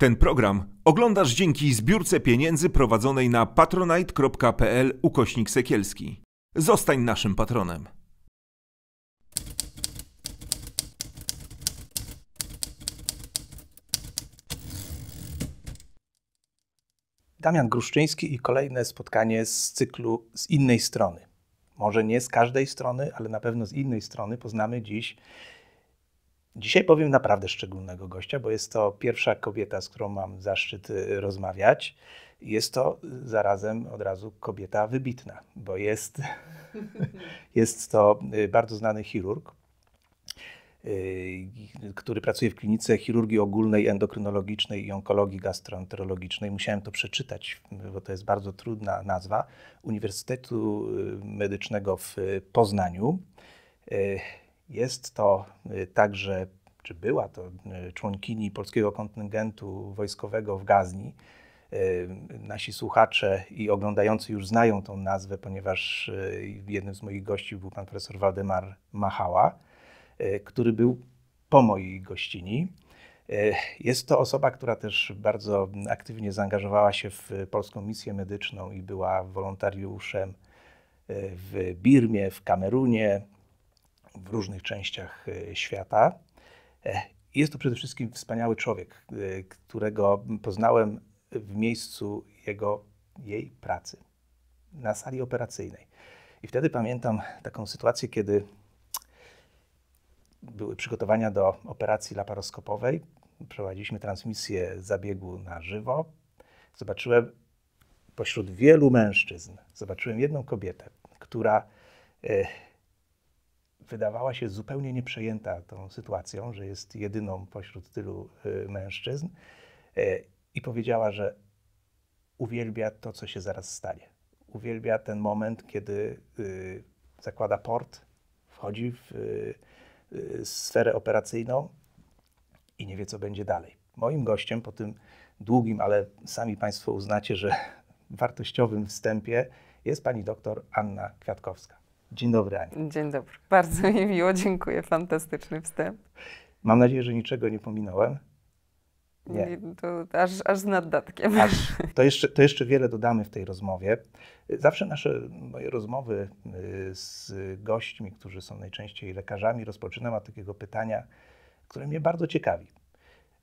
Ten program oglądasz dzięki zbiórce pieniędzy prowadzonej na patronite.pl ukośnik sekielski. Zostań naszym patronem. Damian Gruszczyński i kolejne spotkanie z cyklu z innej strony. Może nie z każdej strony, ale na pewno z innej strony poznamy dziś. Dzisiaj powiem naprawdę szczególnego gościa, bo jest to pierwsza kobieta, z którą mam zaszczyt y, rozmawiać. Jest to zarazem od razu kobieta wybitna, bo jest, jest to y, bardzo znany chirurg, y, który pracuje w klinice chirurgii ogólnej, endokrynologicznej i onkologii gastroenterologicznej. Musiałem to przeczytać, bo to jest bardzo trudna nazwa. Uniwersytetu Medycznego w Poznaniu. Jest to także, czy była to członkini polskiego kontyngentu wojskowego w Gazni. Nasi słuchacze i oglądający już znają tą nazwę, ponieważ jednym z moich gości był pan profesor Waldemar Machała, który był po mojej gościni. Jest to osoba, która też bardzo aktywnie zaangażowała się w polską misję medyczną i była wolontariuszem w Birmie, w Kamerunie, w różnych częściach świata. Jest to przede wszystkim wspaniały człowiek, którego poznałem w miejscu jego, jej pracy, na sali operacyjnej. I wtedy pamiętam taką sytuację, kiedy były przygotowania do operacji laparoskopowej. Prowadziliśmy transmisję zabiegu na żywo. Zobaczyłem pośród wielu mężczyzn, zobaczyłem jedną kobietę, która wydawała się zupełnie nieprzejęta tą sytuacją, że jest jedyną pośród tylu mężczyzn i powiedziała, że uwielbia to, co się zaraz stanie. Uwielbia ten moment, kiedy y, zakłada port, wchodzi w y, y, sferę operacyjną i nie wie, co będzie dalej. Moim gościem po tym długim, ale sami Państwo uznacie, że wartościowym wstępie jest pani doktor Anna Kwiatkowska. Dzień dobry, Ania. Dzień dobry. Bardzo mi miło, dziękuję. Fantastyczny wstęp. Mam nadzieję, że niczego nie pominąłem. Nie. To aż, aż z naddatkiem. Aż, to, jeszcze, to jeszcze wiele dodamy w tej rozmowie. Zawsze nasze moje rozmowy y, z gośćmi, którzy są najczęściej lekarzami, rozpoczynam od takiego pytania, które mnie bardzo ciekawi.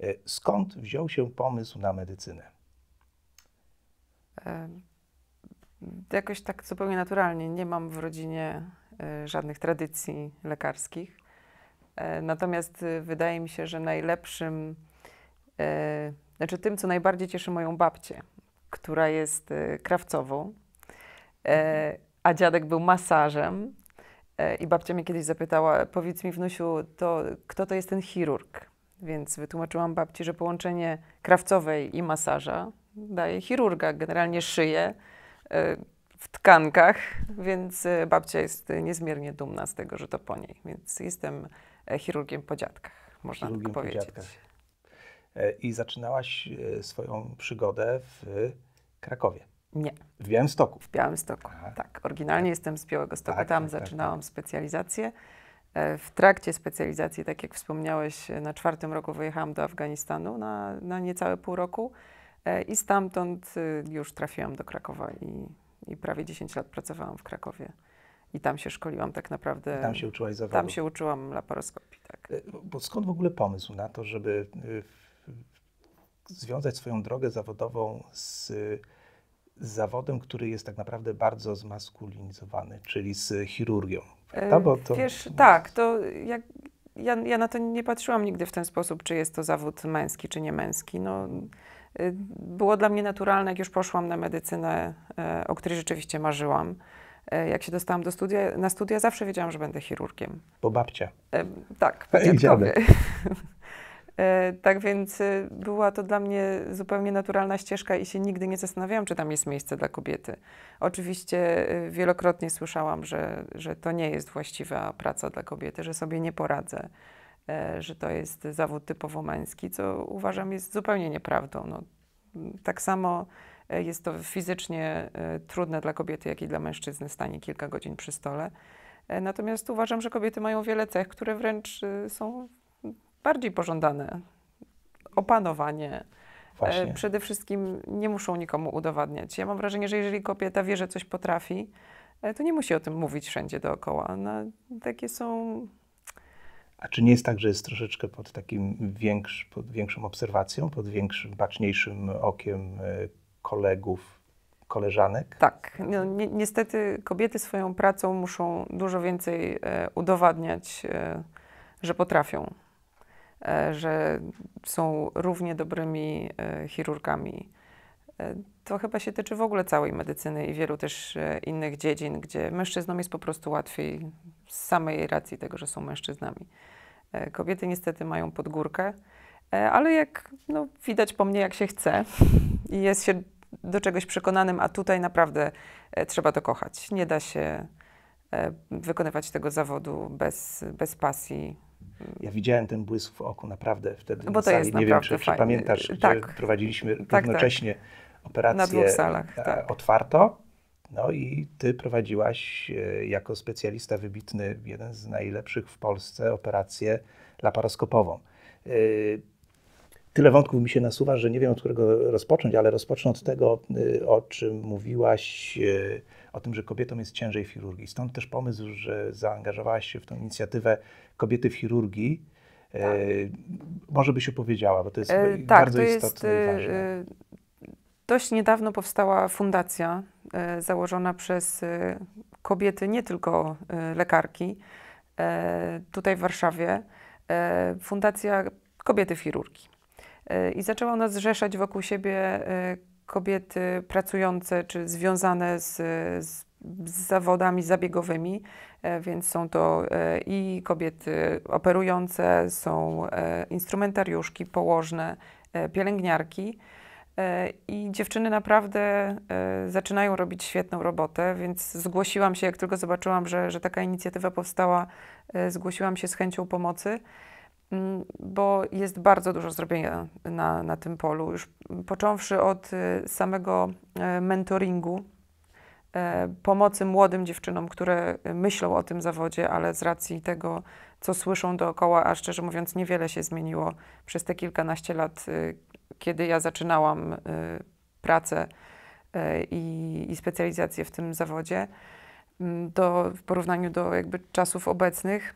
Y, skąd wziął się pomysł na medycynę? Jakoś tak zupełnie naturalnie. Nie mam w rodzinie y, żadnych tradycji lekarskich. Natomiast wydaje mi się, że najlepszym E, znaczy tym, co najbardziej cieszy moją babcię, która jest e, krawcową, e, a dziadek był masażem. I babcia mnie kiedyś zapytała, powiedz mi wnusiu, to kto to jest ten chirurg? Więc wytłumaczyłam babci, że połączenie krawcowej i masaża daje chirurga, generalnie szyję w tkankach, więc babcia jest niezmiernie dumna z tego, że to po niej. Więc jestem chirurgiem po dziadkach, można chirurgiem tak powiedzieć. Po dziadkach. E, i zaczynałaś e, swoją przygodę w Krakowie. Nie. W Białymstoku. W Białymstoku, Aha. tak. Oryginalnie tak. jestem z Białego Stoku, tak, tam tak, tak zaczynałam tak. specjalizację. E, w trakcie specjalizacji, tak jak wspomniałeś, na czwartym roku wyjechałam do Afganistanu na, na niecałe pół roku i stamtąd już trafiłam do Krakowa i, i prawie 10 lat pracowałam w Krakowie. I tam się szkoliłam tak naprawdę. Tam się uczyłaś zawodu. Tam się uczyłam laparoskopii, tak. Bo skąd w ogóle pomysł na to, żeby związać swoją drogę zawodową z, zawodem, który jest tak naprawdę bardzo zmaskulinizowany, czyli z chirurgią. Prawda? Bo to... Wiesz, tak, to jak, ja, ja na to nie patrzyłam nigdy w ten sposób, czy jest to zawód męski, czy nie męski. No, y, było dla mnie naturalne, jak już poszłam na medycynę, e, o której rzeczywiście marzyłam. E, jak się dostałam do studia, na studia, zawsze wiedziałam, że będę chirurgiem. Po babcia. E, tak, po dziadkowie. Tak więc była to dla mnie zupełnie naturalna ścieżka i się nigdy nie zastanawiałam, czy tam jest miejsce dla kobiety. Oczywiście wielokrotnie słyszałam, że, że to nie jest właściwa praca dla kobiety, że sobie nie poradzę, że to jest zawód typowo męski, co uważam jest zupełnie nieprawdą. No, tak samo jest to fizycznie trudne dla kobiety, jak i dla mężczyzny stanie kilka godzin przy stole. Natomiast uważam, że kobiety mają wiele cech, które wręcz są bardziej pożądane. Opanowanie, Właśnie. Przede wszystkim nie muszą nikomu udowadniać. Ja mam wrażenie, że jeżeli kobieta wie, że coś potrafi, to nie musi o tym mówić wszędzie dookoła. No, takie są a czy nie jest tak, że jest troszeczkę pod takim pod większą obserwacją, pod większym, baczniejszym okiem e, kolegów, koleżanek? Tak. No, ni niestety kobiety swoją pracą muszą dużo więcej e, udowadniać, e, że potrafią, e, że są równie dobrymi e, chirurgami. E, to chyba się tyczy w ogóle całej medycyny i wielu też innych dziedzin, gdzie mężczyznom jest po prostu łatwiej z samej racji tego, że są mężczyznami. Kobiety niestety mają podgórkę, ale jak no, widać po mnie, jak się chce i jest się do czegoś przekonanym, a tutaj naprawdę e, trzeba to kochać. Nie da się e, wykonywać tego zawodu bez, bez pasji. Ja widziałem ten błysk w oku naprawdę wtedy Bo to jest Nie wiem, czy, czy pamiętasz, tak. prowadziliśmy tak, równocześnie tak. Operację Na dwóch salach, e, tak. otwarto. No i ty prowadziłaś jako specjalista wybitny, jeden z najlepszych w Polsce, operację laparoskopową. Tyle wątków mi się nasuwa, że nie wiem od którego rozpocząć, ale rozpocznę od tego, o czym mówiłaś, o tym, że kobietom jest ciężej w chirurgii. Stąd też pomysł, że zaangażowałaś się w tę inicjatywę Kobiety w chirurgii. Tak. Może byś opowiedziała, bo to jest e, bardzo to istotne jest, i ważne. Dość niedawno powstała fundacja e, założona przez e, kobiety, nie tylko e, lekarki, tutaj w Warszawie. fundacja Kobiety w chirurgii. I zaczęła ona zrzeszać wokół siebie kobiety pracujące czy związane z, z, zawodami zabiegowymi, więc są to i kobiety operujące, są instrumentariuszki, położne, pielęgniarki. I dziewczyny naprawdę zaczynają robić świetną robotę, więc zgłosiłam się, jak tylko zobaczyłam, że, że taka inicjatywa powstała, zgłosiłam się z chęcią pomocy. Mm, bo jest bardzo dużo zrobienia na, na tym polu. Już począwszy od samego e, mentoringu, e, pomocy młodym dziewczynom, które myślą o tym zawodzie, ale z racji tego, co słyszą dookoła, a szczerze mówiąc, niewiele się zmieniło przez te kilkanaście lat, kiedy ja zaczynałam y, pracę i, i specjalizację w tym zawodzie, mm, do, w porównaniu do jakby czasów obecnych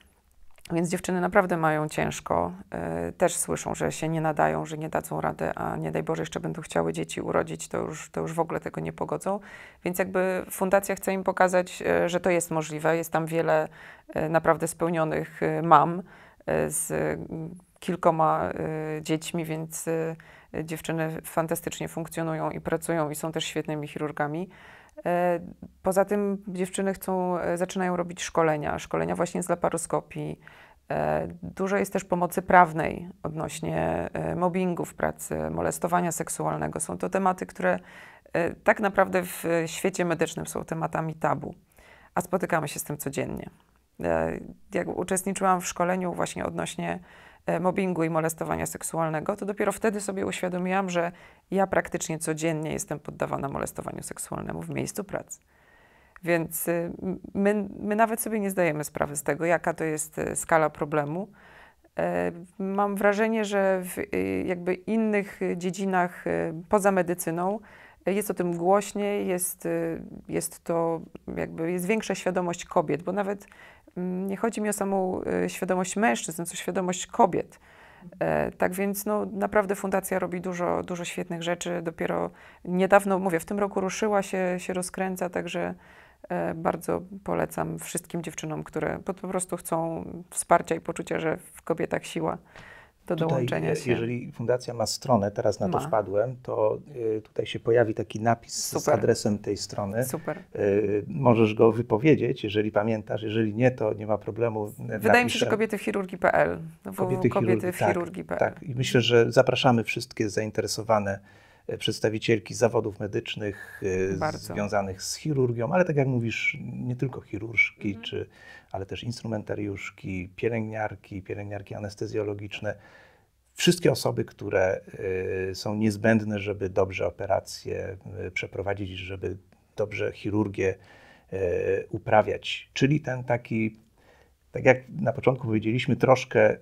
więc dziewczyny naprawdę mają ciężko. E, też słyszą, że się nie nadają, że nie dadzą rady, a nie daj Boże, jeszcze będą chciały dzieci urodzić, to już, to już w ogóle tego nie pogodzą. Więc jakby fundacja chce im pokazać, że to jest możliwe. Jest tam wiele naprawdę spełnionych mam z kilkoma dziećmi, więc dziewczyny fantastycznie funkcjonują i pracują i są też świetnymi chirurgami. Poza tym dziewczyny chcą, zaczynają robić szkolenia, szkolenia właśnie z laparoskopii, E, dużo jest też pomocy prawnej odnośnie e, mobbingu w pracy, molestowania seksualnego. Są to tematy, które e, tak naprawdę w świecie medycznym są tematami tabu, a spotykamy się z tym codziennie. Jak uczestniczyłam w szkoleniu właśnie odnośnie mobbingu i molestowania seksualnego, to dopiero wtedy sobie uświadomiłam, że ja praktycznie codziennie jestem poddawana molestowaniu seksualnemu w miejscu pracy. Więc y, my, my nawet sobie nie zdajemy sprawy z tego, jaka to jest y, skala problemu. E, mam wrażenie, że w y, jakby innych dziedzinach poza medycyną jest o tym głośniej, jest, jest to jakby jest większa świadomość kobiet, bo nawet nie chodzi mi o samą świadomość mężczyzn, co świadomość kobiet. E, tak więc no, naprawdę fundacja robi dużo, dużo świetnych rzeczy. Dopiero niedawno, mówię, w tym roku ruszyła się, się rozkręca, także E, bardzo polecam wszystkim dziewczynom, które po prostu chcą wsparcia i poczucia, że w kobietach siła do tutaj, dołączenia się. Jeżeli fundacja ma stronę, teraz na ma. to wpadłem, to y, tutaj się pojawi taki napis Super. z adresem tej strony. Super. Y, możesz go wypowiedzieć, jeżeli pamiętasz. Jeżeli nie, to nie ma problemu. Wydaje napiszę. mi się, że kobiety w chirurgii.pl. Kobiety, kobiety w chirurgii.pl. Tak, tak, i myślę, że zapraszamy wszystkie zainteresowane przedstawicielki zawodów medycznych e, Bardzo. związanych z chirurgią, ale tak jak mówisz, nie tylko chirurżki, mhm. czy, ale też instrumentariuszki, pielęgniarki, pielęgniarki anestezjologiczne. Wszystkie osoby, które e, są niezbędne, żeby dobrze operacje przeprowadzić, żeby dobrze chirurgię uprawiać. Czyli ten taki, tak jak na początku powiedzieliśmy, troszkę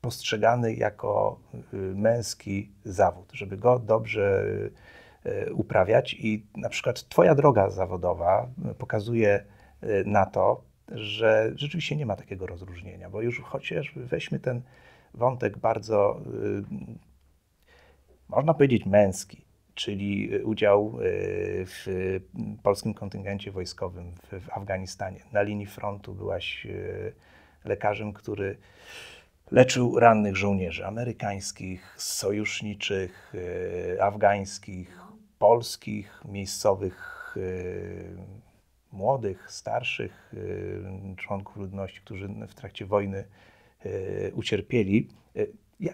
postrzegany jako y, męski zawód, żeby go dobrze y, uprawiać. I na przykład Twoja droga zawodowa pokazuje na to, że rzeczywiście nie ma takiego rozróżnienia, bo już chociaż weźmy ten wątek bardzo, można powiedzieć, męski, czyli udział w polskim kontyngencie wojskowym w Afganistanie. Na linii frontu byłaś lekarzem, który leczył rannych żołnierzy amerykańskich, sojuszniczych, e, afgańskich, polskich, miejscowych, e, młodych, starszych e, członków ludności, którzy w trakcie wojny ucierpieli.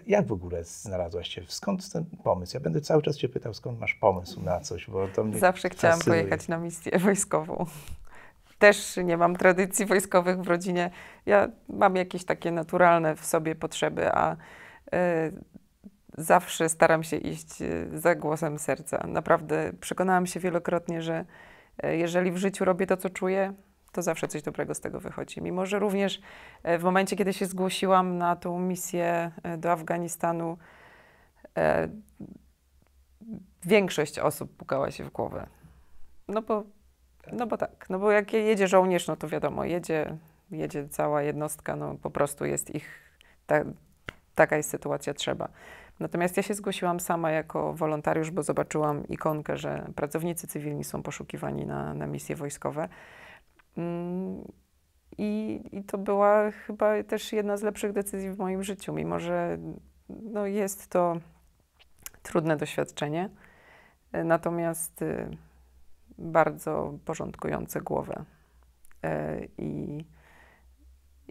Jak w ogóle znalazłaś się? Skąd ten pomysł? Ja będę cały czas Cię pytał, skąd masz pomysł na coś, bo to mnie Zawsze chciałam fascynuje. pojechać na misję wojskową też nie mam tradycji wojskowych w rodzinie. Ja mam jakieś takie naturalne w sobie potrzeby, a y, zawsze staram się iść e, za głosem serca. Naprawdę przekonałam się wielokrotnie, że y, jeżeli w życiu robię to, co czuję, to zawsze coś dobrego z tego wychodzi. Mimo, że również w momencie, kiedy się zgłosiłam na tą misję do Afganistanu, większość osób pukała się w głowę. No bo no bo tak, no bo jak jedzie żołnierz, no to wiadomo, jedzie, jedzie cała jednostka, no po prostu jest ich, ta, taka jest sytuacja, trzeba. Natomiast ja się zgłosiłam sama jako wolontariusz, bo zobaczyłam ikonkę, że pracownicy cywilni są poszukiwani na, na misje wojskowe. Mm, I, I to była chyba też jedna z lepszych decyzji w moim życiu, mimo że no, jest to trudne doświadczenie. Natomiast y, bardzo porządkujące głowę. E, I,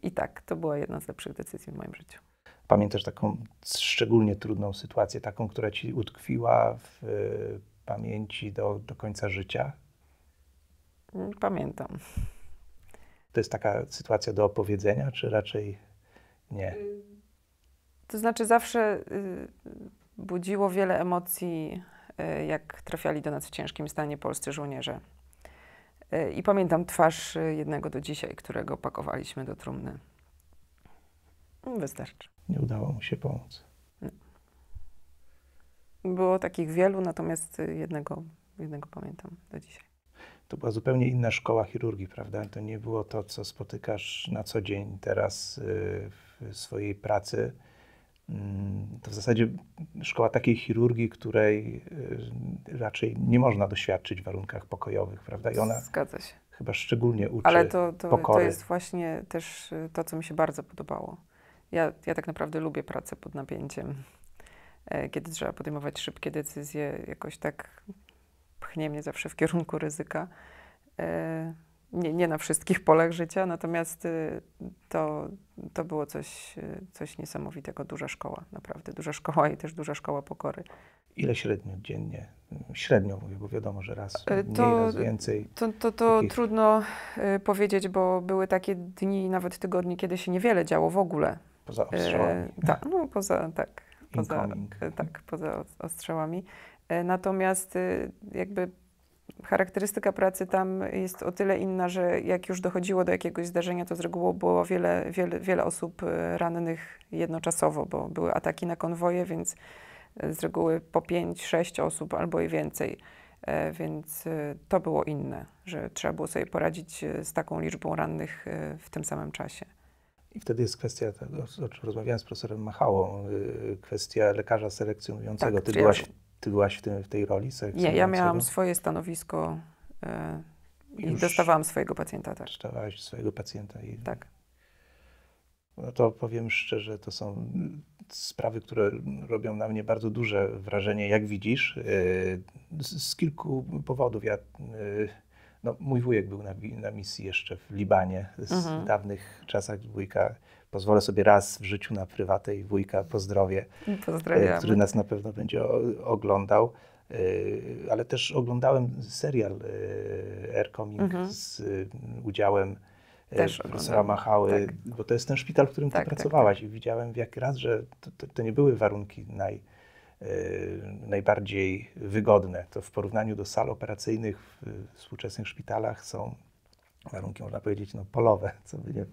I tak, to była jedna z lepszych decyzji w moim życiu. Pamiętasz taką szczególnie trudną sytuację, taką, która ci utkwiła w pamięci do, do końca życia? Mm, pamiętam. To jest taka sytuacja do opowiedzenia, czy raczej nie? To znaczy, zawsze y, budziło wiele emocji E, jak trafiali do nas w ciężkim stanie polscy żołnierze. E, I pamiętam twarz jednego do dzisiaj, którego pakowaliśmy do trumny. Wystarczy. Nie udało mu się pomóc. Było takich wielu, natomiast jednego, jednego pamiętam do dzisiaj. To była zupełnie inna szkoła chirurgii, prawda? To nie było to, co spotykasz na co dzień teraz w swojej pracy Mm, to w zasadzie szkoła takiej chirurgii, której y, raczej nie można doświadczyć w warunkach pokojowych, prawda? I ona Zgadza się. chyba szczególnie uczy Ale to, to, pokory. to jest właśnie też y, to, co mi się bardzo podobało. Ja, ja tak naprawdę lubię pracę pod napięciem, e, kiedy trzeba podejmować szybkie decyzje, jakoś tak pchnie mnie zawsze w kierunku ryzyka. Nie, nie na wszystkich polach życia, natomiast y, to, to było coś, y, coś niesamowitego. Duża szkoła, naprawdę. Duża szkoła i też duża szkoła pokory. Ile średnio dziennie? Średnio mówię, bo wiadomo, że raz y, mniej, to, raz więcej. To, to, to takich... trudno powiedzieć, bo były takie dni, nawet tygodnie, kiedy się niewiele działo w ogóle. Poza ostrzałami. E, tak, no poza, tak. Poza, tak, poza ostrzałami. Natomiast jakby charakterystyka pracy tam jest o tyle inna, że jak już dochodziło do jakiegoś zdarzenia, to z reguły było wiele, wiele, wiele osób e, rannych jednoczasowo, bo były ataki na konwoje, więc e, z reguły po 5-6 osób albo i więcej. E, więc to było inne, że trzeba było sobie poradzić z taką liczbą rannych w tym samym czasie. I wtedy jest kwestia, o czym rozmawiałem z profesorem Machałą, kwestia lekarza selekcjonującego. Tak, Ty byłaś ty byłaś w, tym, w tej roli? Nie, ja miałam swoje stanowisko e, i dostawałam swojego pacjenta. Tak. Dostawałaś swojego pacjenta. I... Tak. No to powiem szczerze, to są sprawy, które robią na mnie bardzo duże wrażenie, jak widzisz, e, z, z kilku powodów. Ja, e, no, mój wujek był na, na misji jeszcze w Libanie z mhm. dawnych czasach dwójka pozwolę sobie raz w życiu na prywatę i wujka pozdrowię, e, który nas na pewno będzie oglądał. E, ale też oglądałem serial e, Air Coming mhm. z udziałem też profesora Machały, tak. bo to jest ten szpital, w którym tak, ty tak, pracowałaś tak. i widziałem jak raz, że to, to, to nie były warunki naj, najbardziej wygodne. To w porównaniu do sal operacyjnych w współczesnych szpitalach są warunki, można powiedzieć, no, polowe, co by nie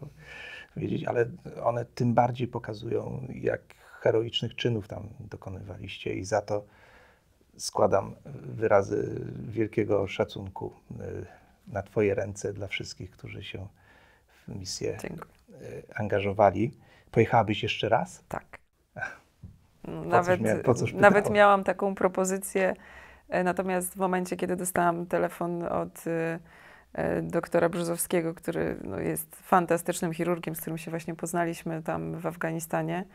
powiedzieć, ale one tym bardziej pokazują, jak heroicznych czynów tam dokonywaliście i za to składam wyrazy wielkiego szacunku y, na Twoje ręce dla wszystkich, którzy się w misję Dziękuję. y, angażowali. Pojechałabyś jeszcze raz? Tak. Po Nawet, mia- po cóż nawet miałam taką propozycję, e, natomiast w momencie, kiedy dostałam telefon od e, e, doktora Brzozowskiego, który no, jest fantastycznym chirurgiem, z którym się właśnie poznaliśmy tam w Afganistanie,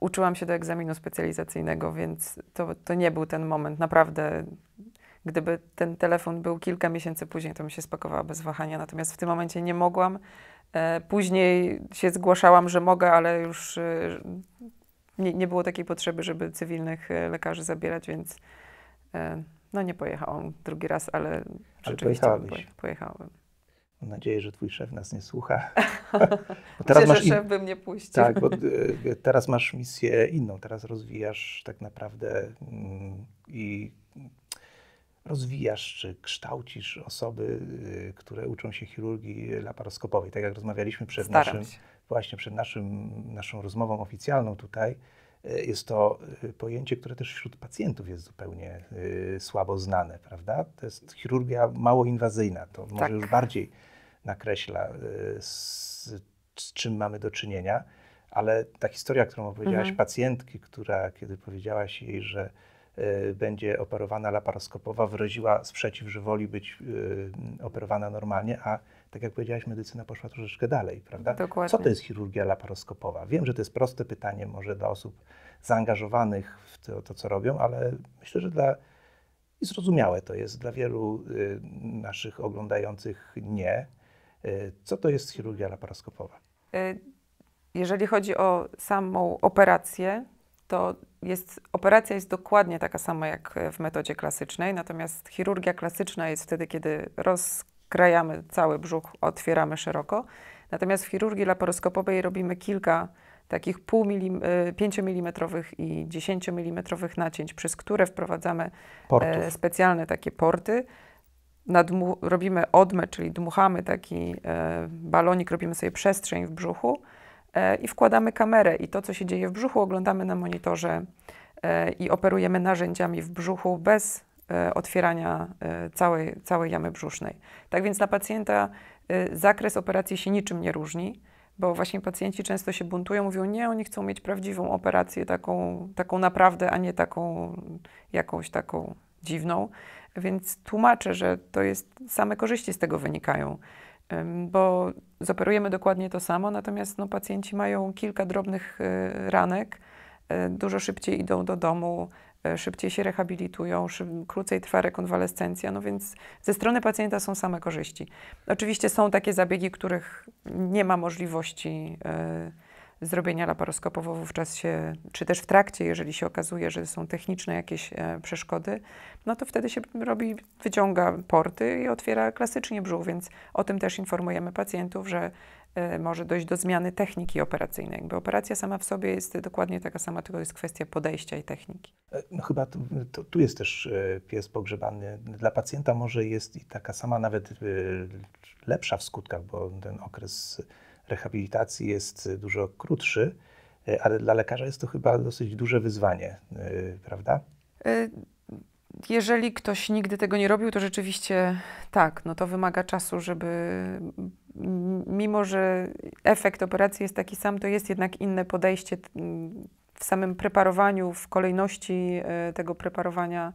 uczyłam się do egzaminu specjalizacyjnego, więc to, to nie był ten moment. Naprawdę, gdyby ten telefon był kilka miesięcy później, to bym się spakowała bez wahania. Natomiast w tym momencie nie mogłam. E, Później się zgłaszałam, że mogę, ale już e, nie, nie było takiej potrzeby, żeby cywilnych e, lekarzy zabierać, więc e, no nie pojechałam drugi raz, ale, rzeczywiście poje- pojechałabym. Mam nadzieję, że twój szef nas nie słucha. Bo teraz Myślę, masz że in- szef by mnie puścił. Tak, bo y, teraz masz misję inną. Teraz rozwijasz tak naprawdę mm, i rozwijasz czy kształcisz osoby, y, które uczą się chirurgii laparoskopowej. Tak jak rozmawialiśmy przed Staram naszym, się. właśnie przed naszym, naszą rozmową oficjalną tutaj, y, jest to y, pojęcie, które też wśród pacjentów jest zupełnie słabo znane, prawda? To jest chirurgia mało inwazyjna, to może Tak. już bardziej nakreśla, z, z czym mamy do czynienia, ale ta historia, którą opowiedziałaś Mhm. pacjentki, która kiedy powiedziałaś jej, że będzie operowana laparoskopowa, wyraziła sprzeciw, że woli być y, operowana normalnie, a tak jak powiedziałaś, medycyna poszła troszeczkę dalej, prawda? Dokładnie. Co to jest chirurgia laparoskopowa? Wiem, że to jest proste pytanie może dla osób zaangażowanych w to, to co robią, ale myślę, że dla i zrozumiałe to jest dla wielu y, naszych oglądających nie. Y, co to jest chirurgia laparoskopowa? Y, Jeżeli chodzi o samą operację, to jest, operacja jest dokładnie taka sama jak w metodzie klasycznej, natomiast chirurgia klasyczna jest wtedy, kiedy rozkrajamy cały brzuch, otwieramy szeroko. Natomiast w chirurgii laparoskopowej robimy kilka takich pół milim, 5 mm i 10 mm nacięć, przez które wprowadzamy e, specjalne takie porty. Nadmu- robimy odmę, czyli dmuchamy taki e, balonik, robimy sobie przestrzeń w brzuchu e, i wkładamy kamerę. I to, co się dzieje w brzuchu, oglądamy na monitorze e, i operujemy narzędziami w brzuchu bez e, otwierania e, całej, całej jamy brzusznej. Tak więc dla pacjenta e, zakres operacji się niczym nie różni, bo właśnie pacjenci często się buntują, mówią, nie, oni chcą mieć prawdziwą operację, taką, taką naprawdę, a nie taką jakąś taką dziwną. Więc tłumaczę, że to jest, same korzyści z tego wynikają, bo zoperujemy dokładnie to samo, natomiast no, pacjenci mają kilka drobnych y, ranek, y, dużo szybciej idą do domu, y, szybciej się rehabilitują, krócej trwa rekonwalescencja, no więc ze strony pacjenta są same korzyści. Oczywiście są takie zabiegi, których nie ma możliwości y, zrobienia laparoskopowo wówczas się, czy też w trakcie, jeżeli się okazuje, że są techniczne jakieś e, przeszkody, no to wtedy się robi, wyciąga porty i otwiera klasycznie brzuch, więc o tym też informujemy pacjentów, że e, może dojść do zmiany techniki operacyjnej. Jakby operacja sama w sobie jest dokładnie taka sama, tylko jest kwestia podejścia i techniki. E, No chyba tu, tu, tu jest też e, pies pogrzebany. Dla pacjenta może jest i taka sama, nawet e, lepsza w skutkach, bo ten okres rehabilitacji jest dużo krótszy, e, ale dla lekarza jest to chyba dosyć duże wyzwanie, e, prawda? Jeżeli ktoś nigdy tego nie robił, to rzeczywiście tak, no to wymaga czasu, żeby mimo, że efekt operacji jest taki sam, to jest jednak inne podejście w samym preparowaniu, w kolejności e, tego preparowania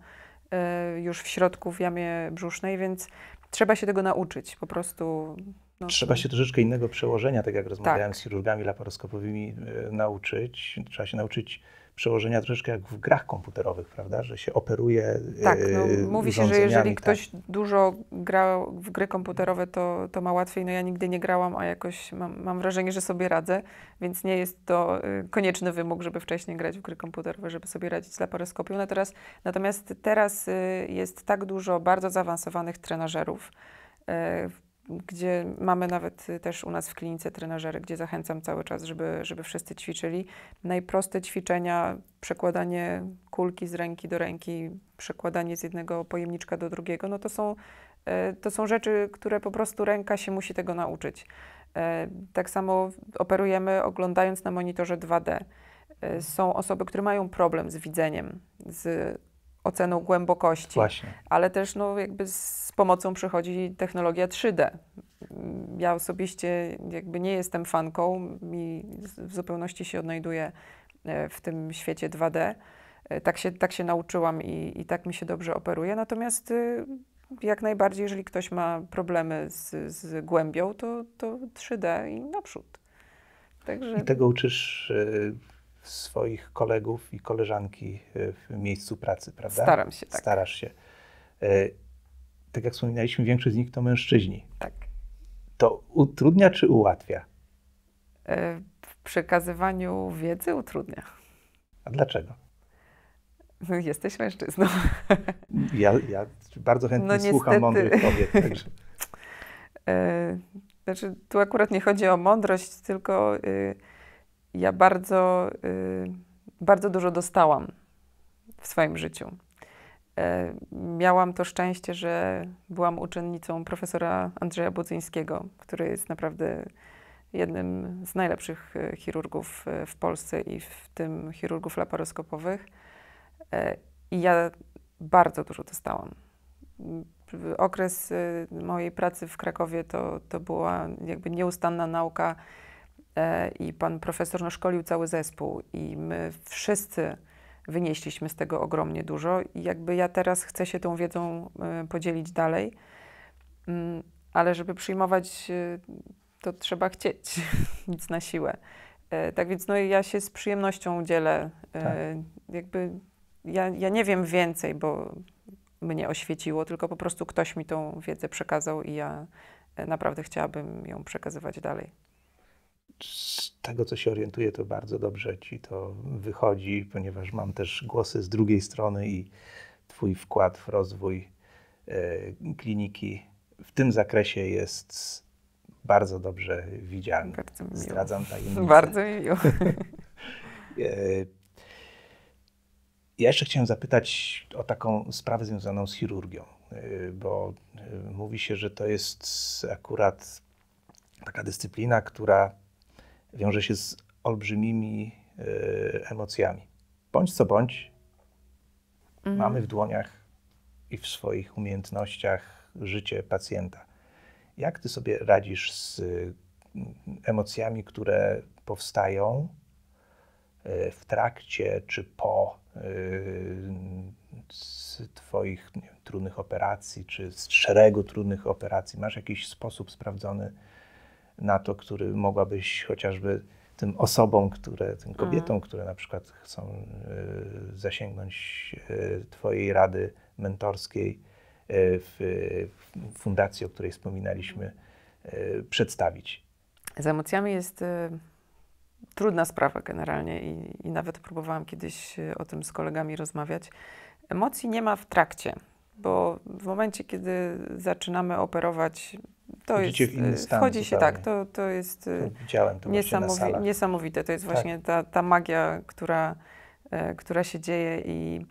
e, już w środku w jamie brzusznej, więc trzeba się tego nauczyć po prostu. No, Trzeba się troszeczkę innego przełożenia, tak jak rozmawiałem Tak. z chirurgami laparoskopowymi, e, nauczyć. Trzeba się nauczyć przełożenia troszeczkę jak w grach komputerowych, prawda? Że się operuje Tak, e, no, mówi się, że jeżeli tak. ktoś dużo gra w gry komputerowe, to, to ma łatwiej. No ja nigdy nie grałam, a jakoś mam, mam wrażenie, że sobie radzę, więc nie jest to y, konieczny wymóg, żeby wcześniej grać w gry komputerowe, żeby sobie radzić z laparoskopią. No teraz, natomiast teraz y, jest tak dużo bardzo zaawansowanych trenażerów, y, gdzie mamy nawet y, też u nas w klinice trenażery, gdzie zachęcam cały czas, żeby, żeby wszyscy ćwiczyli. Najproste ćwiczenia, przekładanie kulki z ręki do ręki, przekładanie z jednego pojemniczka do drugiego, no to są, e, to są rzeczy, które po prostu ręka się musi tego nauczyć. E, tak samo operujemy oglądając na monitorze 2D. E, są osoby, które mają problem z widzeniem, z oceną głębokości, Właśnie. ale też no, jakby z pomocą przychodzi technologia 3D. Ja osobiście jakby nie jestem fanką, mi w zupełności się odnajduję e, w tym świecie 2D. Tak się, tak się nauczyłam i, i tak mi się dobrze operuje. Natomiast y, jak najbardziej, jeżeli ktoś ma problemy z, z głębią, to, to 3D i naprzód. Także... I tego uczysz swoich kolegów i koleżanki y, w miejscu pracy, prawda? Staram się, tak. Starasz się. Y, tak jak wspominaliśmy, większość z nich to mężczyźni. Tak. To utrudnia czy ułatwia? W przekazywaniu wiedzy utrudnia. A dlaczego? Jesteś mężczyzną. Ja, ja bardzo chętnie no, słucham mądrych kobiet. Także. E, znaczy, tu akurat nie chodzi o mądrość, tylko y, ja bardzo, y, bardzo dużo dostałam w swoim życiu. E, miałam to szczęście, że byłam uczennicą profesora Andrzeja Budzyńskiego, który jest naprawdę jednym z najlepszych e, chirurgów w Polsce i w tym chirurgów laparoskopowych. I ja bardzo dużo dostałam. Okres y, mojej pracy w Krakowie to, to była jakby nieustanna nauka i pan profesor no, szkolił cały zespół i my wszyscy wynieśliśmy z tego ogromnie dużo i jakby ja teraz chcę się tą wiedzą y, podzielić dalej, mm, ale żeby przyjmować y, to trzeba chcieć, nic na siłę. E, tak więc no, ja się z przyjemnością dzielę. E, tak. Jakby ja, ja nie wiem więcej, bo mnie oświeciło, tylko po prostu ktoś mi tą wiedzę przekazał i ja e, naprawdę chciałabym ją przekazywać dalej. Z tego, co się orientuję, to bardzo dobrze ci to wychodzi, ponieważ mam też głosy z drugiej strony i Twój wkład w rozwój e, kliniki w tym zakresie jest bardzo dobrze widzialny. Bardzo mi miło. Zdradzam tajemnicę. Bardzo mi miło. E, ja jeszcze chciałem zapytać o taką sprawę związaną z chirurgią, y, bo mówi się, że to jest akurat taka dyscyplina, która wiąże się z olbrzymimi y, emocjami. Bądź co bądź, mhm. mamy w dłoniach i w swoich umiejętnościach życie pacjenta. Jak ty sobie radzisz z emocjami, które powstają w trakcie czy po z Twoich wiem, trudnych operacji, czy z szeregu trudnych operacji? Masz jakiś sposób sprawdzony na to, który mogłabyś chociażby tym osobom, które, tym kobietom, mhm. które na przykład chcą y, zasięgnąć y, Twojej rady mentorskiej y, w, w fundacji, o której wspominaliśmy, przedstawić? Z emocjami jest trudna sprawa generalnie i, i nawet próbowałam kiedyś e, o tym z kolegami rozmawiać. Emocji nie ma w trakcie, bo w momencie, kiedy zaczynamy operować, to jest, e, stan, wchodzi się tak, to, to jest e, Widziałem to niesamowi niesamowite. To jest tak. właśnie ta, ta magia, która, e, która się dzieje i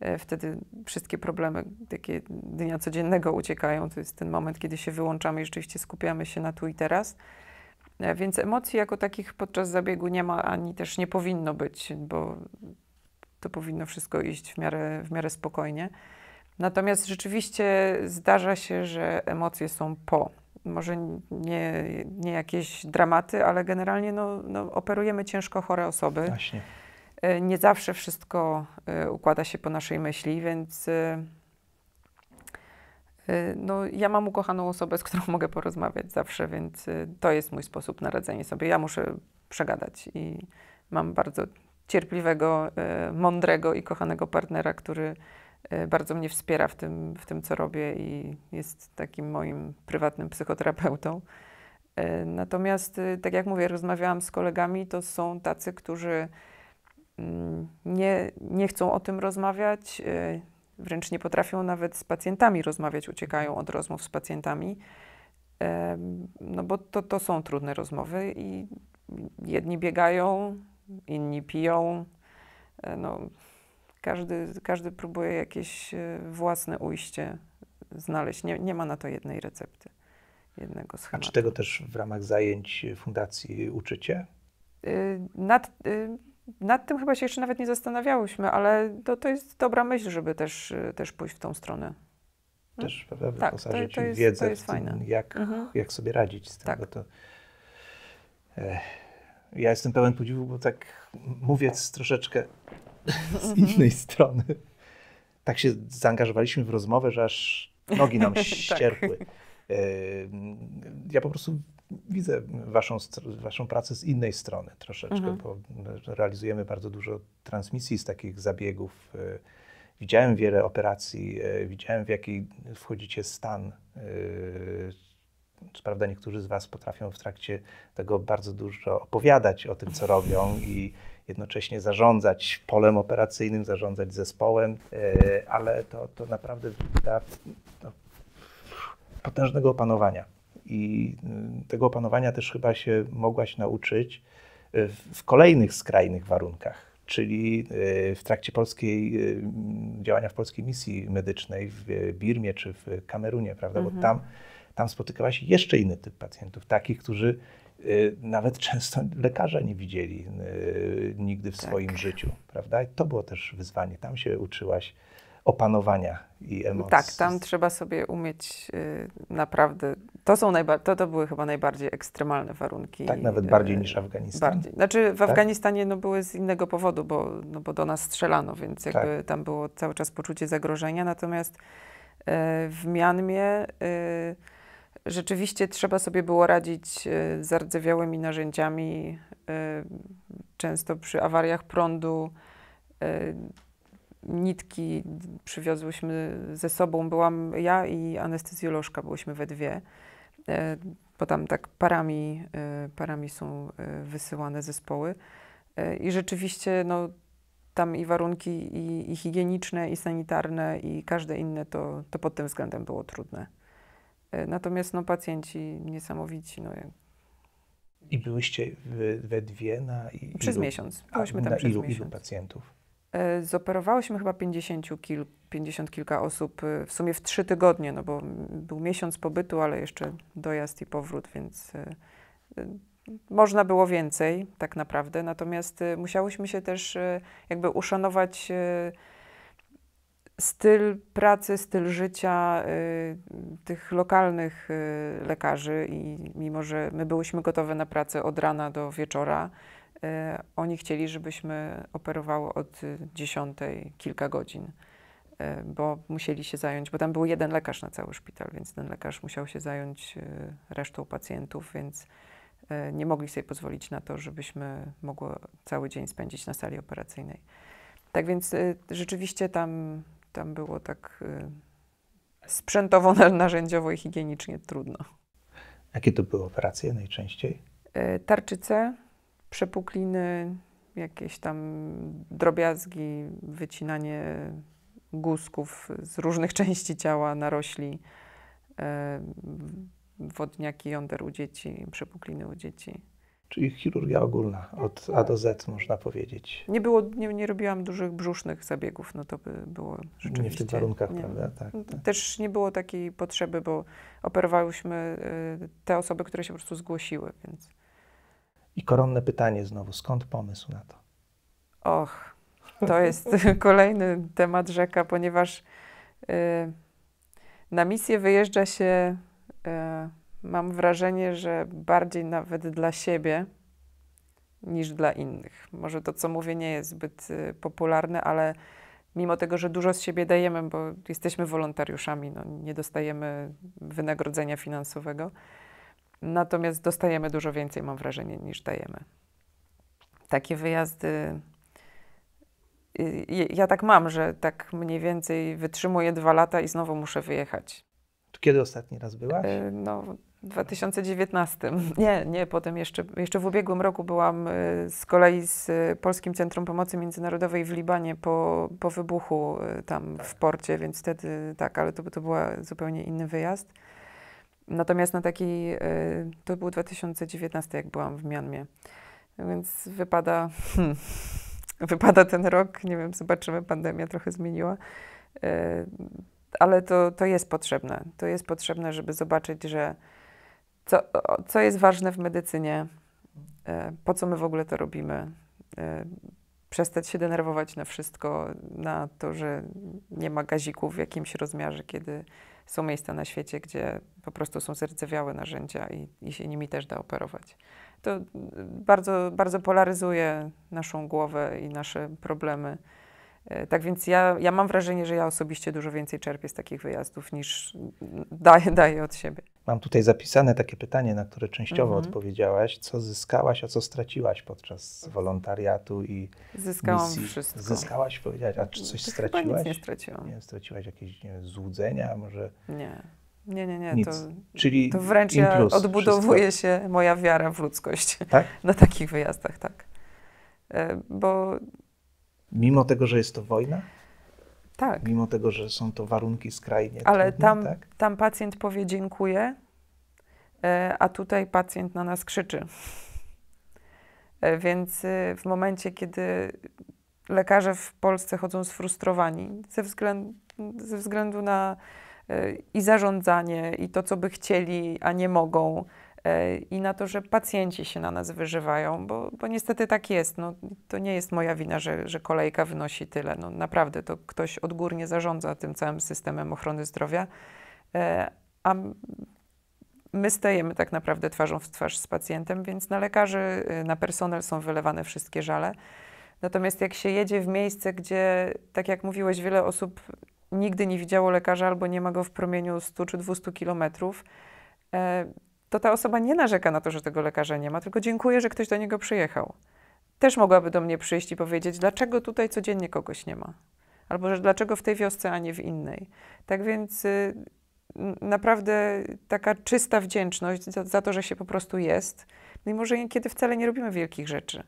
e, wtedy wszystkie problemy takie dnia codziennego uciekają. To jest ten moment, kiedy się wyłączamy i rzeczywiście skupiamy się na tu i teraz. E, więc emocji jako takich podczas zabiegu nie ma, ani też nie powinno być, bo to powinno wszystko iść w miarę, w miarę spokojnie. Natomiast rzeczywiście zdarza się, że emocje są po. Może nie, nie jakieś dramaty, ale generalnie no, no, operujemy ciężko chore osoby. Właśnie. E, nie zawsze wszystko e, układa się po naszej myśli, więc Y, no, ja mam ukochaną osobę, z którą mogę porozmawiać zawsze, więc to jest mój sposób na radzenie sobie. Ja muszę przegadać i mam bardzo cierpliwego, mądrego i kochanego partnera, który bardzo mnie wspiera w tym, w tym, co robię i jest takim moim prywatnym psychoterapeutą. Natomiast, tak jak mówię, rozmawiałam z kolegami, to są tacy, którzy mm, nie, nie chcą o tym rozmawiać, wręcz nie potrafią nawet z pacjentami rozmawiać, uciekają od rozmów z pacjentami, no bo to, to są trudne rozmowy i jedni biegają, inni piją, e, no, każdy, każdy próbuje jakieś e, własne ujście znaleźć. Nie, nie ma na to jednej recepty. jednego A schematu. czy tego też w ramach zajęć fundacji uczycie? Y, Nad, nad tym chyba się jeszcze nawet nie zastanawiałyśmy, ale to, to jest dobra myśl, żeby też, też pójść w tą stronę. Też prawda, Tak, wyposażyć to jest- wiedzę to jest w tym, fajne. jak, Mhm. jak sobie radzić z tym. Tak. Bo to, e, ja jestem pełen podziwu, bo tak mówię troszeczkę z innej strony. Tak się zaangażowaliśmy w rozmowę, że aż nogi nam Tak. ścierpły. Ja po prostu widzę waszą, waszą pracę z innej strony troszeczkę, Mhm. bo realizujemy bardzo dużo transmisji z takich zabiegów. E, Widziałem wiele operacji, e, widziałem w jaki wchodzicie stan. e, Co prawda niektórzy z was potrafią w trakcie tego bardzo dużo opowiadać o tym, co robią i jednocześnie zarządzać polem operacyjnym, zarządzać zespołem, e, ale to, to naprawdę wymaga no, potężnego opanowania. I y, tego opanowania też chyba się mogłaś nauczyć y, w- kolejnych skrajnych warunkach, czyli y, w trakcie polskiej, działania w polskiej misji medycznej w Birmie czy w Kamerunie, prawda? Bo Mhm. tam, tam spotykałaś jeszcze inny typ pacjentów, takich, którzy nawet często lekarza nie widzieli y, nigdy w Tak. swoim życiu, prawda? I to było też wyzwanie. Tam się uczyłaś opanowania i emocji. Tak, tam trzeba sobie umieć y, naprawdę. To są najba- to, to były chyba najbardziej ekstremalne warunki. Tak, nawet bardziej y, niż Afganistan. Bardziej. Znaczy w Tak? Afganistanie no, były z innego powodu, bo, no, bo do nas strzelano, więc Tak. jakby tam było cały czas poczucie zagrożenia. Natomiast w Mianmie rzeczywiście trzeba sobie było radzić e, z ardzewiałymi narzędziami. e, Często przy awariach prądu e, nitki przywiozłyśmy ze sobą. Byłam ja i anestezjolożka, byłyśmy we dwie. Bo tam tak parami, parami są wysyłane zespoły. I rzeczywiście no, tam i warunki i, i higieniczne, i sanitarne, i każde inne, to, to pod tym względem było trudne. E, Natomiast no, pacjenci niesamowici. No, I byłyście we, dwie na i- przez ilu, miesiąc. Byłyśmy tam na przez ilu, ilu miesiąc. pacjentów? E, Zoperowałyśmy chyba 50, kil, 50 kilka osób, e, w sumie w trzy tygodnie, no bo był miesiąc pobytu, ale jeszcze dojazd i powrót, więc można było więcej tak naprawdę. Natomiast musiałyśmy się też jakby uszanować styl pracy, styl życia e, tych lokalnych e, lekarzy i mimo, że my byłyśmy gotowe na pracę od rana do wieczora, E, Oni chcieli, żebyśmy operowały od y, 10 kilka godzin, e, bo musieli się zająć, bo tam był jeden lekarz na cały szpital, więc ten lekarz musiał się zająć y, resztą pacjentów, więc e, nie mogli sobie pozwolić na to, żebyśmy mogły cały dzień spędzić na sali operacyjnej. Tak więc y, rzeczywiście tam, tam było tak y, sprzętowo, na- narzędziowo i higienicznie trudno. Jakie to były operacje najczęściej? E, tarczyce, przepukliny, jakieś tam drobiazgi, wycinanie guzków z różnych części ciała, narośli, e, wodniaki jąder u dzieci, przepukliny u dzieci. Czyli chirurgia ogólna, od A do Z można powiedzieć. Nie, było, nie, nie robiłam dużych brzusznych zabiegów, no to by było rzeczywiście... Nie w tych warunkach, nie. prawda? Tak, tak. Też nie było takiej potrzeby, bo operowałyśmy y, te osoby, które się po prostu zgłosiły, więc... I koronne pytanie znowu, skąd pomysł na to? Och, to jest kolejny temat rzeka, ponieważ y, na misję wyjeżdża się, y, mam wrażenie, że bardziej nawet dla siebie niż dla innych. Może to, co mówię, nie jest zbyt y, popularne, ale mimo tego, że dużo z siebie dajemy, bo jesteśmy wolontariuszami, no, nie dostajemy wynagrodzenia finansowego, natomiast dostajemy dużo więcej, mam wrażenie, niż dajemy. Takie wyjazdy Y, Ja tak mam, że tak mniej więcej wytrzymuję dwa lata i znowu muszę wyjechać. Kiedy ostatni raz byłaś? Y, No, 2019. Nie, nie, potem jeszcze, jeszcze w ubiegłym roku byłam y, z kolei z y, Polskim Centrum Pomocy Międzynarodowej w Libanie po, po wybuchu y, tam w porcie, więc wtedy tak, ale to, to był zupełnie inny wyjazd. Natomiast na taki, to był 2019, jak byłam w Mianmie. Więc wypada, hmm, wypada ten rok, nie wiem, zobaczymy, pandemia trochę zmieniła. Ale to, to jest potrzebne. To jest potrzebne, żeby zobaczyć, że co, co jest ważne w medycynie, e, po co my w ogóle to robimy. E, przestać się denerwować na wszystko, na to, że nie ma gazików w jakimś rozmiarze, kiedy są miejsca na świecie, gdzie po prostu są zardzewiałe narzędzia i, i się nimi też da operować. To bardzo, bardzo polaryzuje naszą głowę i nasze problemy. E, tak więc ja, ja mam wrażenie, że ja osobiście dużo więcej czerpię z takich wyjazdów niż daję, daję od siebie. Mam tutaj zapisane takie pytanie, na które częściowo mhm. odpowiedziałaś. Co zyskałaś, a co straciłaś podczas wolontariatu i Zyskałam misji? wszystko. Zyskałaś, powiedziałaś, a czy coś to straciłaś? Chyba nic nie straciłam. Nie, straciłaś jakieś nie złudzenia, może? Nie. Nie, nie, nie. Nic. To, Czyli to wręcz ja odbudowuje wszystko. się moja wiara w ludzkość Tak? na takich wyjazdach, tak. E, Bo Mimo tego, że jest to wojna? tak, Mimo tego, że są to warunki skrajnie ale trudne, tam, tak? tam pacjent powie dziękuję, e, a tutaj pacjent na nas krzyczy. E, Więc e, w momencie, kiedy lekarze w Polsce chodzą sfrustrowani ze względu, ze względu na i zarządzanie, i to, co by chcieli, a nie mogą, i na to, że pacjenci się na nas wyżywają, bo, bo niestety tak jest. No, to nie jest moja wina, że, że kolejka wynosi tyle. No, naprawdę, to ktoś odgórnie zarządza tym całym systemem ochrony zdrowia, e, a my stajemy tak naprawdę twarzą w twarz z pacjentem, więc na lekarzy, y, na personel są wylewane wszystkie żale. Natomiast jak się jedzie w miejsce, gdzie, tak jak mówiłeś, wiele osób nigdy nie widziało lekarza albo nie ma go w promieniu 100 czy 200 kilometrów, e, to ta osoba nie narzeka na to, że tego lekarza nie ma, tylko dziękuję, że ktoś do niego przyjechał. Też mogłaby do mnie przyjść i powiedzieć, dlaczego tutaj codziennie kogoś nie ma. Albo że dlaczego w tej wiosce, a nie w innej. Tak więc y, naprawdę taka czysta wdzięczność za, za to, że się po prostu jest, mimo że niekiedy wcale nie robimy wielkich rzeczy.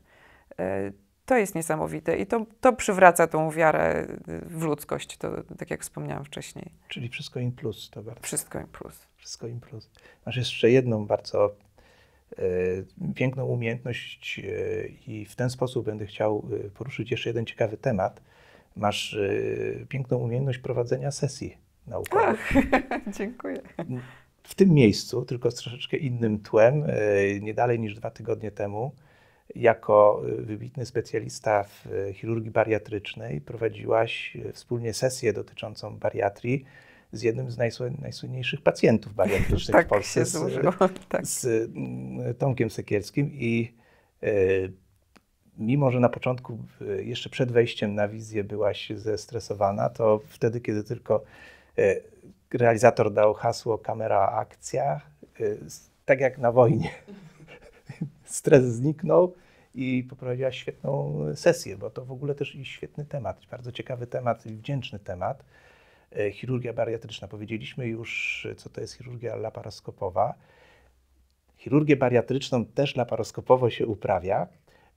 E, To jest niesamowite i to, to przywraca tą wiarę y, w ludzkość, to, tak jak wspomniałam wcześniej. Czyli wszystko in plus, to bardzo. Wszystko im plus. Wszystko plus. Masz jeszcze jedną bardzo e, piękną umiejętność e, i w ten sposób będę chciał e, poruszyć jeszcze jeden ciekawy temat. Masz e, piękną umiejętność prowadzenia sesji naukowych. Dziękuję. W tym miejscu, tylko z troszeczkę innym tłem, nie dalej niż dwa tygodnie temu, jako wybitny specjalista w chirurgii bariatrycznej prowadziłaś wspólnie sesję dotyczącą bariatrii z jednym z najsły- najsłynniejszych pacjentów bariatrycznych Tak w Polsce, się z, złożyło. Tak. z mm, Tomkiem Sekielskim i e, mimo, że na początku, jeszcze przed wejściem na wizję byłaś zestresowana, to wtedy, kiedy tylko e, realizator dał hasło kamera akcja, e, tak jak na wojnie, stres zniknął i poprowadziłaś świetną sesję, bo to w ogóle też i świetny temat, bardzo ciekawy temat i wdzięczny temat. E, Chirurgia bariatryczna. Powiedzieliśmy już, co to jest chirurgia laparoskopowa. Chirurgię bariatryczną też laparoskopowo się uprawia,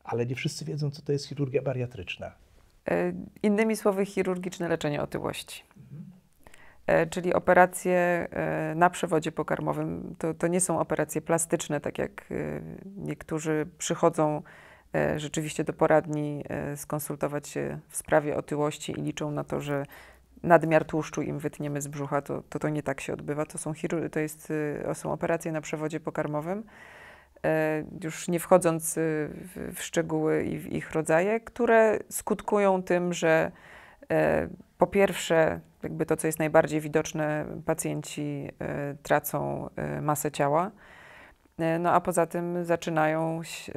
ale nie wszyscy wiedzą, co to jest chirurgia bariatryczna. E, Innymi słowy, chirurgiczne leczenie otyłości. E, Czyli operacje na przewodzie pokarmowym to, to nie są operacje plastyczne, tak jak niektórzy przychodzą rzeczywiście do poradni skonsultować się w sprawie otyłości i liczą na to, że nadmiar tłuszczu im wytniemy z brzucha, to to, to nie tak się odbywa. To są, to jest, e, są operacje na przewodzie pokarmowym. E, Już nie wchodząc e, w, szczegóły i w ich rodzaje, które skutkują tym, że po pierwsze, jakby to, co jest najbardziej widoczne, pacjenci tracą masę ciała, no a poza tym zaczynają, się-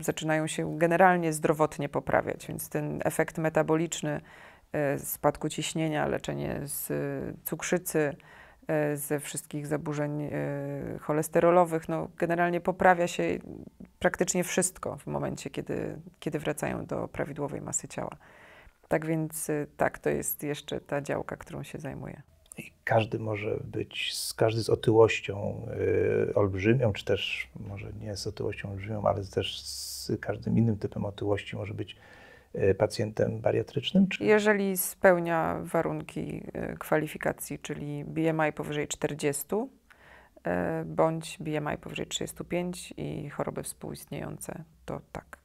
zaczynają się generalnie zdrowotnie poprawiać, więc ten efekt metaboliczny spadku ciśnienia, leczenie z e, cukrzycy, e, ze wszystkich zaburzeń e, cholesterolowych, no generalnie poprawia się praktycznie wszystko w momencie, kiedy, kiedy wracają do prawidłowej masy ciała. Tak więc tak, to jest jeszcze ta działka, którą się zajmuję. I każdy może być, z, każdy z otyłością y, olbrzymią, czy też może nie z otyłością olbrzymią, ale też z każdym innym typem otyłości może być pacjentem bariatrycznym? Czy... Jeżeli spełnia warunki y, kwalifikacji, czyli BMI powyżej 40 y, bądź BMI powyżej 35 i choroby współistniejące, to tak.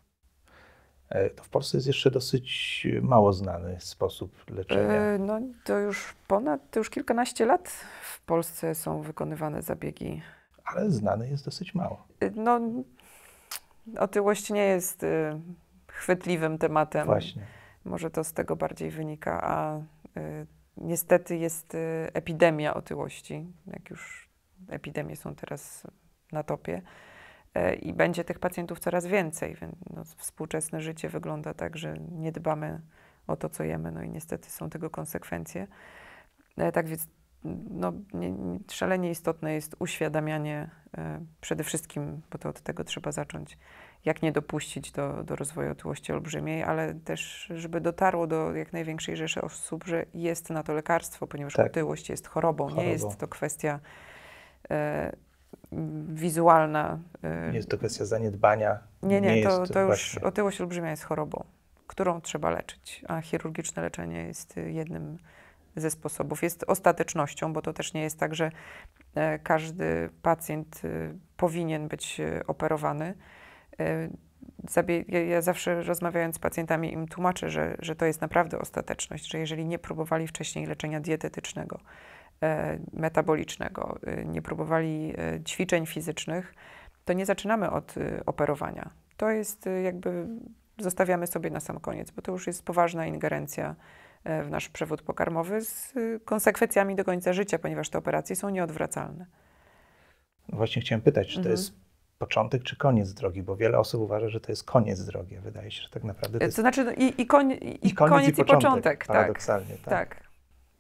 E, To w Polsce jest jeszcze dosyć mało znany sposób leczenia. Y, No to już ponad, to już kilkanaście lat w Polsce są wykonywane zabiegi ale znany jest dosyć mało. Y, no, otyłość nie jest y, chwytliwym tematem. Właśnie. Może to z tego bardziej wynika, a y, niestety jest y, epidemia otyłości, jak już epidemie są teraz na topie. E, I będzie tych pacjentów coraz więcej. Więc no, współczesne życie wygląda tak, że nie dbamy o to, co jemy, no i niestety są tego konsekwencje. E, tak więc no, nie, nie, szalenie istotne jest uświadamianie e, przede wszystkim, bo to od tego trzeba zacząć, jak nie dopuścić do, do rozwoju otyłości olbrzymiej, ale też, żeby dotarło do jak największej rzeszy osób, że jest na to lekarstwo, ponieważ Tak. otyłość jest chorobą. Chorobą. Nie jest to kwestia e, wizualna. e, Nie jest to kwestia zaniedbania. nie, nie, to, jest to już właśnie- otyłość olbrzymia jest chorobą, którą trzeba leczyć, a chirurgiczne leczenie jest jednym ze sposobów. Jest ostatecznością, bo to też nie jest tak, że e, każdy pacjent y, powinien być operowany. E, Zabie- ja, zawsze rozmawiając z pacjentami im tłumaczę, że, że to jest naprawdę ostateczność, że jeżeli nie próbowali wcześniej leczenia dietetycznego, e, metabolicznego, nie próbowali e, ćwiczeń fizycznych, to nie zaczynamy od operowania. To jest jakby zostawiamy sobie na sam koniec, bo to już jest poważna ingerencja e, w nasz przewód pokarmowy z y, konsekwencjami do końca życia, ponieważ te operacje są nieodwracalne. No Właśnie chciałem pytać, czy to Mhm. jest początek czy koniec drogi, bo wiele osób uważa, że to jest koniec drogi. Wydaje się, że tak naprawdę to E, jest To znaczy no, i, i, koń, i, i koniec, i początek, tak. Paradoksalnie, tak. Tak.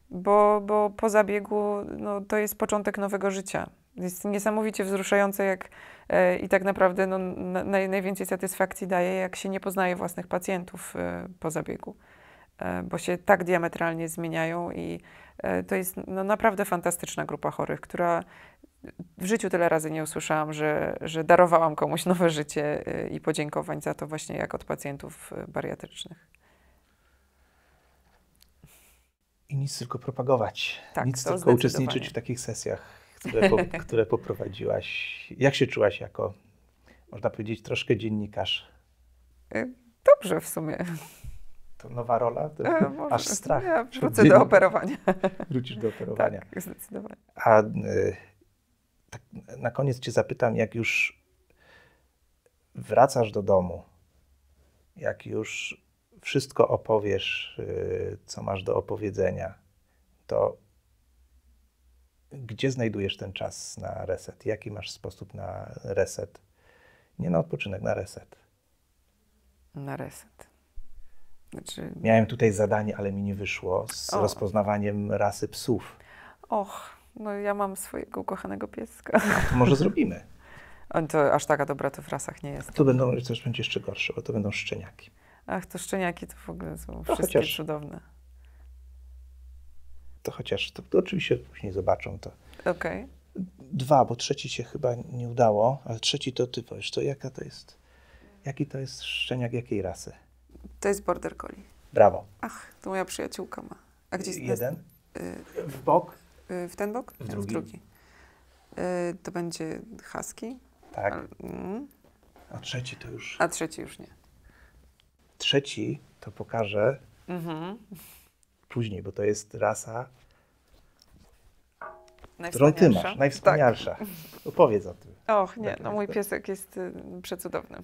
Bo, bo po zabiegu no, to jest początek nowego życia. Jest niesamowicie wzruszające, jak e, i tak naprawdę no, na, naj, najwięcej satysfakcji daje, jak się nie poznaje własnych pacjentów e, po zabiegu. E, bo się tak diametralnie zmieniają i e, to jest no, naprawdę fantastyczna grupa chorych, która w życiu tyle razy nie usłyszałam, że, że darowałam komuś nowe życie e, i podziękowań za to właśnie jak od pacjentów bariatrycznych. I nic tylko propagować. Tak, nic tylko uczestniczyć w takich sesjach, które, po, które poprowadziłaś. Jak się czułaś jako, można powiedzieć, troszkę dziennikarz? Dobrze w sumie. To nowa rola? To E, może. aż strach. Ja wrócę do operowania. Wrócisz do operowania. Tak, zdecydowanie. A y, tak na koniec Cię zapytam, jak już wracasz do domu, jak już wszystko opowiesz, y, co masz do opowiedzenia, to gdzie znajdujesz ten czas na reset? Jaki masz sposób na reset? Nie na odpoczynek, na reset. Na reset. Znaczy, Miałem tutaj zadanie, ale mi nie wyszło z O. rozpoznawaniem rasy psów. och, no ja mam swojego ukochanego pieska. To może zrobimy. On to aż taka dobra to w rasach nie jest. To będą, coś będzie jeszcze gorsze, bo to będą szczeniaki. Ach, to szczeniaki to w ogóle są No, wszystkie chociaż- cudowne. To chociaż, to, to oczywiście później zobaczą to. Okej. Dwa, bo trzeci się chyba nie udało, ale trzeci to ty powiesz, to jaka to jest, jaki to jest szczeniak jakiej rasy? To jest border collie. Brawo. Ach, to moja przyjaciółka ma. A gdzie jest Jeden, Y, w bok, y, w ten bok? W drugi. Y, to będzie husky. tak, Ale- mm. a trzeci to już, A trzeci już nie. trzeci to pokażę Mhm. później, bo to jest rasa, którą ty masz, najwspanialsza. Opowiedz o tym. Tak. Och, nie, Tak, no tak, mój tak. piesek jest y, przecudowny.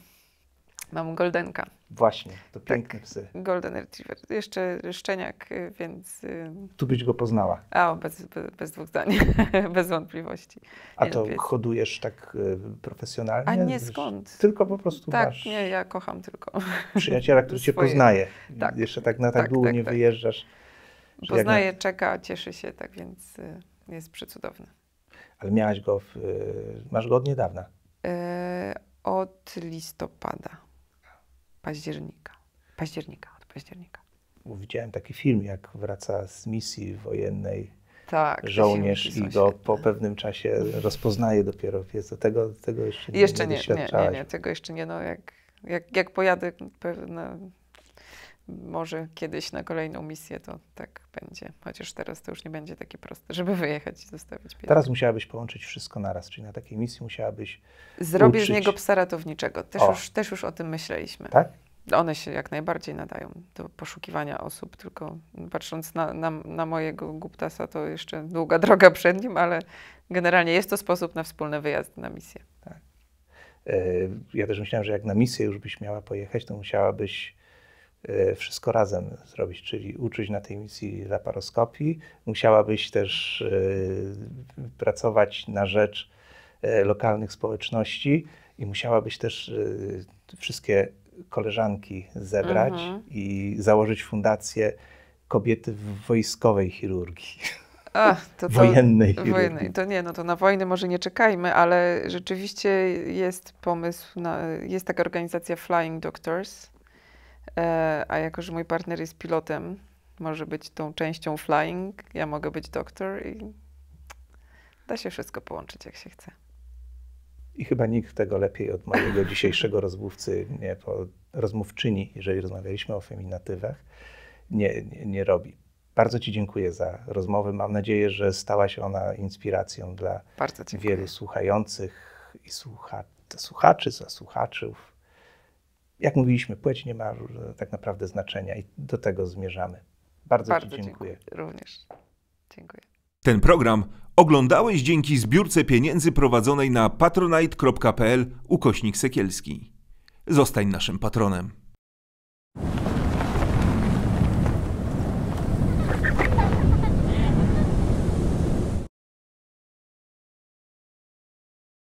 Mam goldenka. Właśnie, to Tak. piękne psy. Golden Retriever. Jeszcze szczeniak, y, więc. y, Tu byś go poznała. A, bez, bez, bez dwóch zdań, bez wątpliwości. A Nie to lubię. hodujesz tak y, profesjonalnie? A nie skąd? Tylko po prostu Tak, masz nie, ja kocham tylko. przyjaciela, który cię poznaje. Tak. Jeszcze tak na tak, Tak, długo tak, nie tak. wyjeżdżasz. jak na- Poznaje, czeka, cieszy się, tak więc jest przecudowny. Ale miałaś go, w, masz go od niedawna. E, od listopada, października. Października, od października. Bo widziałem taki film, jak wraca z misji wojennej Tak. żołnierz i go po pewnym czasie rozpoznaje dopiero pies. To Tego, tego jeszcze nie, Jeszcze nie, nie, nie, nie, tego jeszcze nie. No jak, jak, jak pojadę pewne, może kiedyś na kolejną misję, to tak będzie. Chociaż teraz to już nie będzie takie proste, żeby wyjechać i zostawić pieska. Teraz musiałabyś połączyć wszystko naraz, czyli na takiej misji musiałabyś, Zrobię uczyć. z niego psa ratowniczego. Też O. już, też już o tym myśleliśmy. tak? one się jak najbardziej nadają do poszukiwania osób, tylko patrząc na, na, na mojego Guptasa, to jeszcze długa droga przed nim, ale generalnie jest to sposób na wspólny wyjazd na misję. Tak. E, ja też myślałem, że jak na misję już byś miała pojechać, to musiałabyś wszystko razem zrobić, czyli uczyć na tej misji laparoskopii. Musiałabyś też e, pracować na rzecz lokalnych społeczności i musiałabyś też wszystkie koleżanki zebrać mhm. i założyć fundację kobiety w wojskowej chirurgii. A, to, to, wojennej chirurgii. Wojennej. To nie, no to na wojnę może nie czekajmy, ale rzeczywiście jest pomysł, na, jest taka organizacja Flying Doctors, a jako, że mój partner jest pilotem, może być tą częścią flying, ja mogę być doktor i da się wszystko połączyć, jak się chce. I chyba nikt tego lepiej od mojego dzisiejszego rozmówcy, nie, rozmówczyni, jeżeli rozmawialiśmy o feminatywach, nie, nie, nie robi. Bardzo Ci dziękuję za rozmowę. Mam nadzieję, że stała się ona inspiracją dla wielu słuchających i słucha, słuchaczy, za słuchaczów. Jak mówiliśmy, płeć nie ma tak naprawdę znaczenia i do tego zmierzamy. Bardzo, Bardzo Ci dziękuję. dziękuję. Również. Dziękuję. Ten program oglądałeś dzięki zbiórce pieniędzy prowadzonej na patronite.pl ukośnik sekielski. Zostań naszym patronem.